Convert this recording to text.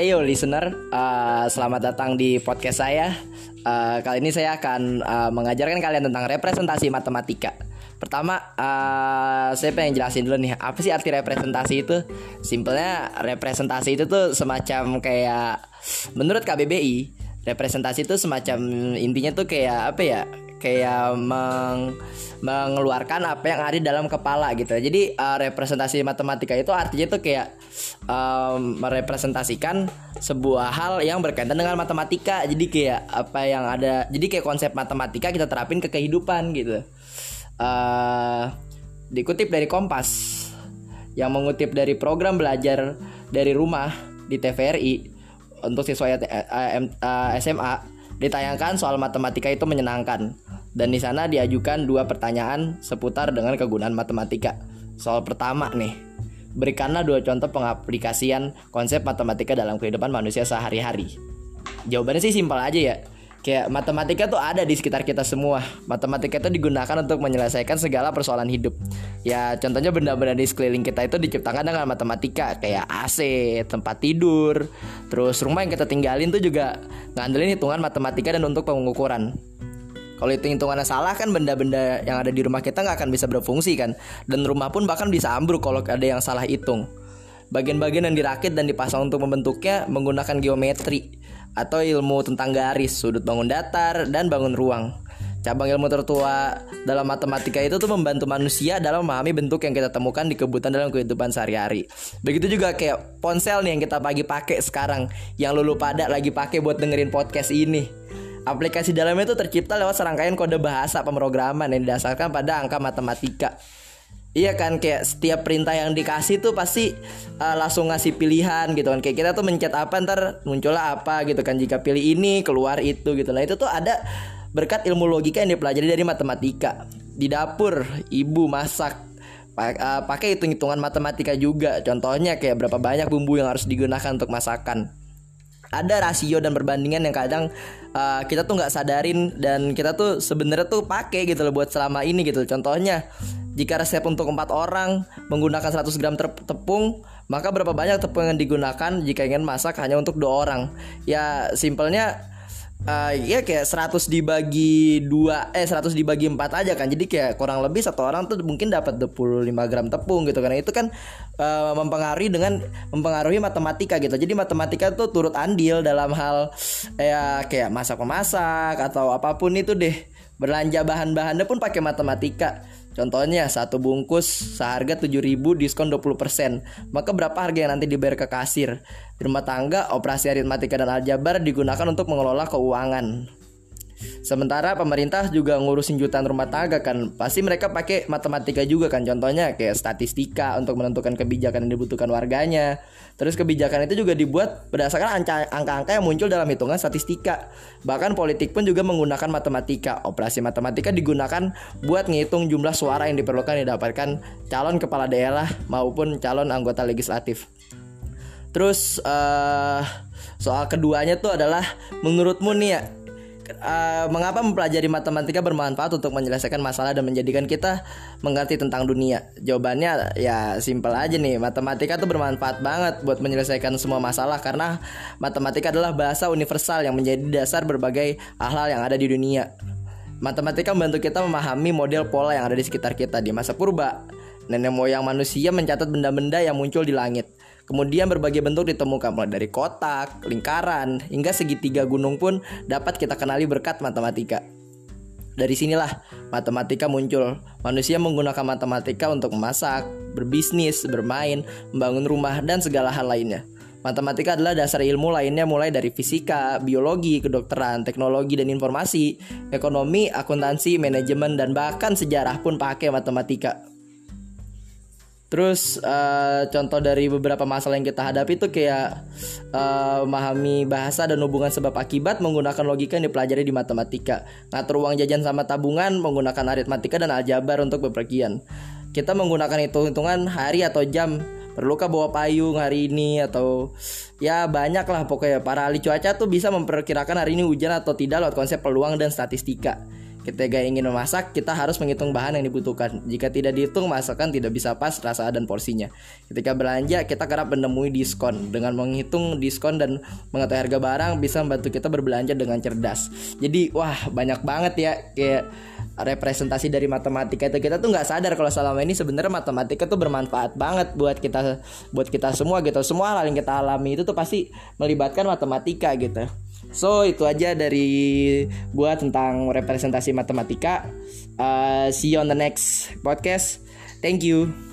Heyo listener, uh, selamat datang di podcast saya. Uh, kali ini saya akan uh, mengajarkan kalian tentang representasi matematika. Pertama, uh, saya pengen jelasin dulu nih, apa sih arti representasi itu? Simpelnya representasi itu tuh semacam kayak menurut KBBI, representasi itu semacam intinya tuh kayak apa ya? Kayak meng mengeluarkan apa yang ada dalam kepala gitu. Jadi uh, representasi matematika itu artinya itu kayak um, merepresentasikan sebuah hal yang berkaitan dengan matematika. Jadi kayak apa yang ada. Jadi kayak konsep matematika kita terapin ke kehidupan gitu. Uh, dikutip dari Kompas yang mengutip dari program belajar dari rumah di TVRI untuk siswa SMA ditayangkan soal matematika itu menyenangkan dan di sana diajukan dua pertanyaan seputar dengan kegunaan matematika. Soal pertama nih, berikanlah dua contoh pengaplikasian konsep matematika dalam kehidupan manusia sehari-hari. Jawabannya sih simpel aja ya. Kayak matematika tuh ada di sekitar kita semua. Matematika itu digunakan untuk menyelesaikan segala persoalan hidup. Ya, contohnya benda-benda di sekeliling kita itu diciptakan dengan matematika, kayak AC, tempat tidur, terus rumah yang kita tinggalin tuh juga ngandelin hitungan matematika dan untuk pengukuran. Kalau itu hitungannya salah kan benda-benda yang ada di rumah kita nggak akan bisa berfungsi kan. Dan rumah pun bahkan bisa ambruk kalau ada yang salah hitung. Bagian-bagian yang dirakit dan dipasang untuk membentuknya menggunakan geometri atau ilmu tentang garis, sudut bangun datar, dan bangun ruang. Cabang ilmu tertua dalam matematika itu tuh membantu manusia dalam memahami bentuk yang kita temukan di kebutuhan dalam kehidupan sehari-hari. Begitu juga kayak ponsel nih yang kita pagi pakai sekarang, yang lulu pada lagi pakai buat dengerin podcast ini. Aplikasi dalamnya itu tercipta lewat serangkaian kode bahasa pemrograman yang didasarkan pada angka matematika. Iya kan kayak setiap perintah yang dikasih tuh pasti uh, langsung ngasih pilihan gitu kan. Kayak kita tuh mencet apa ntar muncullah apa gitu kan. Jika pilih ini keluar itu gitu. Nah itu tuh ada berkat ilmu logika yang dipelajari dari matematika. Di dapur ibu masak uh, pakai hitung-hitungan matematika juga. Contohnya kayak berapa banyak bumbu yang harus digunakan untuk masakan ada rasio dan perbandingan yang kadang uh, kita tuh nggak sadarin dan kita tuh sebenarnya tuh pakai gitu loh buat selama ini gitu. Contohnya jika resep untuk empat orang menggunakan 100 gram tepung, maka berapa banyak tepung yang digunakan jika ingin masak hanya untuk dua orang? Ya simpelnya uh, ya kayak 100 dibagi dua eh 100 dibagi empat aja kan. Jadi kayak kurang lebih satu orang tuh mungkin dapat 25 gram tepung gitu karena itu kan uh, mempengaruhi dengan mempengaruhi matematika gitu. Jadi matematika tuh turut andil dalam hal ya kayak masak memasak atau apa pun itu deh. Belanja bahan-bahannya pun pakai matematika Contohnya satu bungkus seharga 7000 diskon 20% Maka berapa harga yang nanti dibayar ke kasir? Di rumah tangga operasi aritmatika dan aljabar digunakan untuk mengelola keuangan Sementara pemerintah juga ngurusin jutaan rumah tangga kan. Pasti mereka pakai matematika juga kan. Contohnya kayak statistika untuk menentukan kebijakan yang dibutuhkan warganya. Terus kebijakan itu juga dibuat berdasarkan angka-angka yang muncul dalam hitungan statistika. Bahkan politik pun juga menggunakan matematika. Operasi matematika digunakan buat ngitung jumlah suara yang diperlukan didapatkan calon kepala daerah maupun calon anggota legislatif. Terus uh, soal keduanya tuh adalah menurutmu nih ya uh, mengapa mempelajari matematika bermanfaat untuk menyelesaikan masalah dan menjadikan kita mengerti tentang dunia? Jawabannya ya simpel aja nih. Matematika tuh bermanfaat banget buat menyelesaikan semua masalah karena matematika adalah bahasa universal yang menjadi dasar berbagai hal-hal yang ada di dunia. Matematika membantu kita memahami model pola yang ada di sekitar kita di masa purba. Nenek moyang manusia mencatat benda-benda yang muncul di langit. Kemudian berbagai bentuk ditemukan mulai dari kotak, lingkaran, hingga segitiga gunung pun dapat kita kenali berkat matematika. Dari sinilah matematika muncul. Manusia menggunakan matematika untuk memasak, berbisnis, bermain, membangun rumah, dan segala hal lainnya. Matematika adalah dasar ilmu lainnya mulai dari fisika, biologi, kedokteran, teknologi dan informasi, ekonomi, akuntansi, manajemen, dan bahkan sejarah pun pakai matematika. Terus uh, contoh dari beberapa masalah yang kita hadapi itu kayak uh, memahami bahasa dan hubungan sebab akibat menggunakan logika yang dipelajari di matematika. Ngatur uang jajan sama tabungan menggunakan aritmatika dan aljabar untuk bepergian. Kita menggunakan hitung-hitungan hari atau jam. Perlukah bawa payung hari ini atau ya banyak lah pokoknya para ahli cuaca tuh bisa memperkirakan hari ini hujan atau tidak lewat konsep peluang dan statistika. Ketika ingin memasak, kita harus menghitung bahan yang dibutuhkan. Jika tidak dihitung, masakan tidak bisa pas rasa dan porsinya. Ketika belanja, kita kerap menemui diskon. Dengan menghitung diskon dan mengetahui harga barang bisa membantu kita berbelanja dengan cerdas. Jadi, wah banyak banget ya kayak representasi dari matematika itu kita tuh nggak sadar kalau selama ini sebenarnya matematika tuh bermanfaat banget buat kita buat kita semua gitu. Semua hal yang kita alami itu tuh pasti melibatkan matematika gitu. So itu aja dari gua tentang representasi matematika. Uh, see you on the next podcast. Thank you.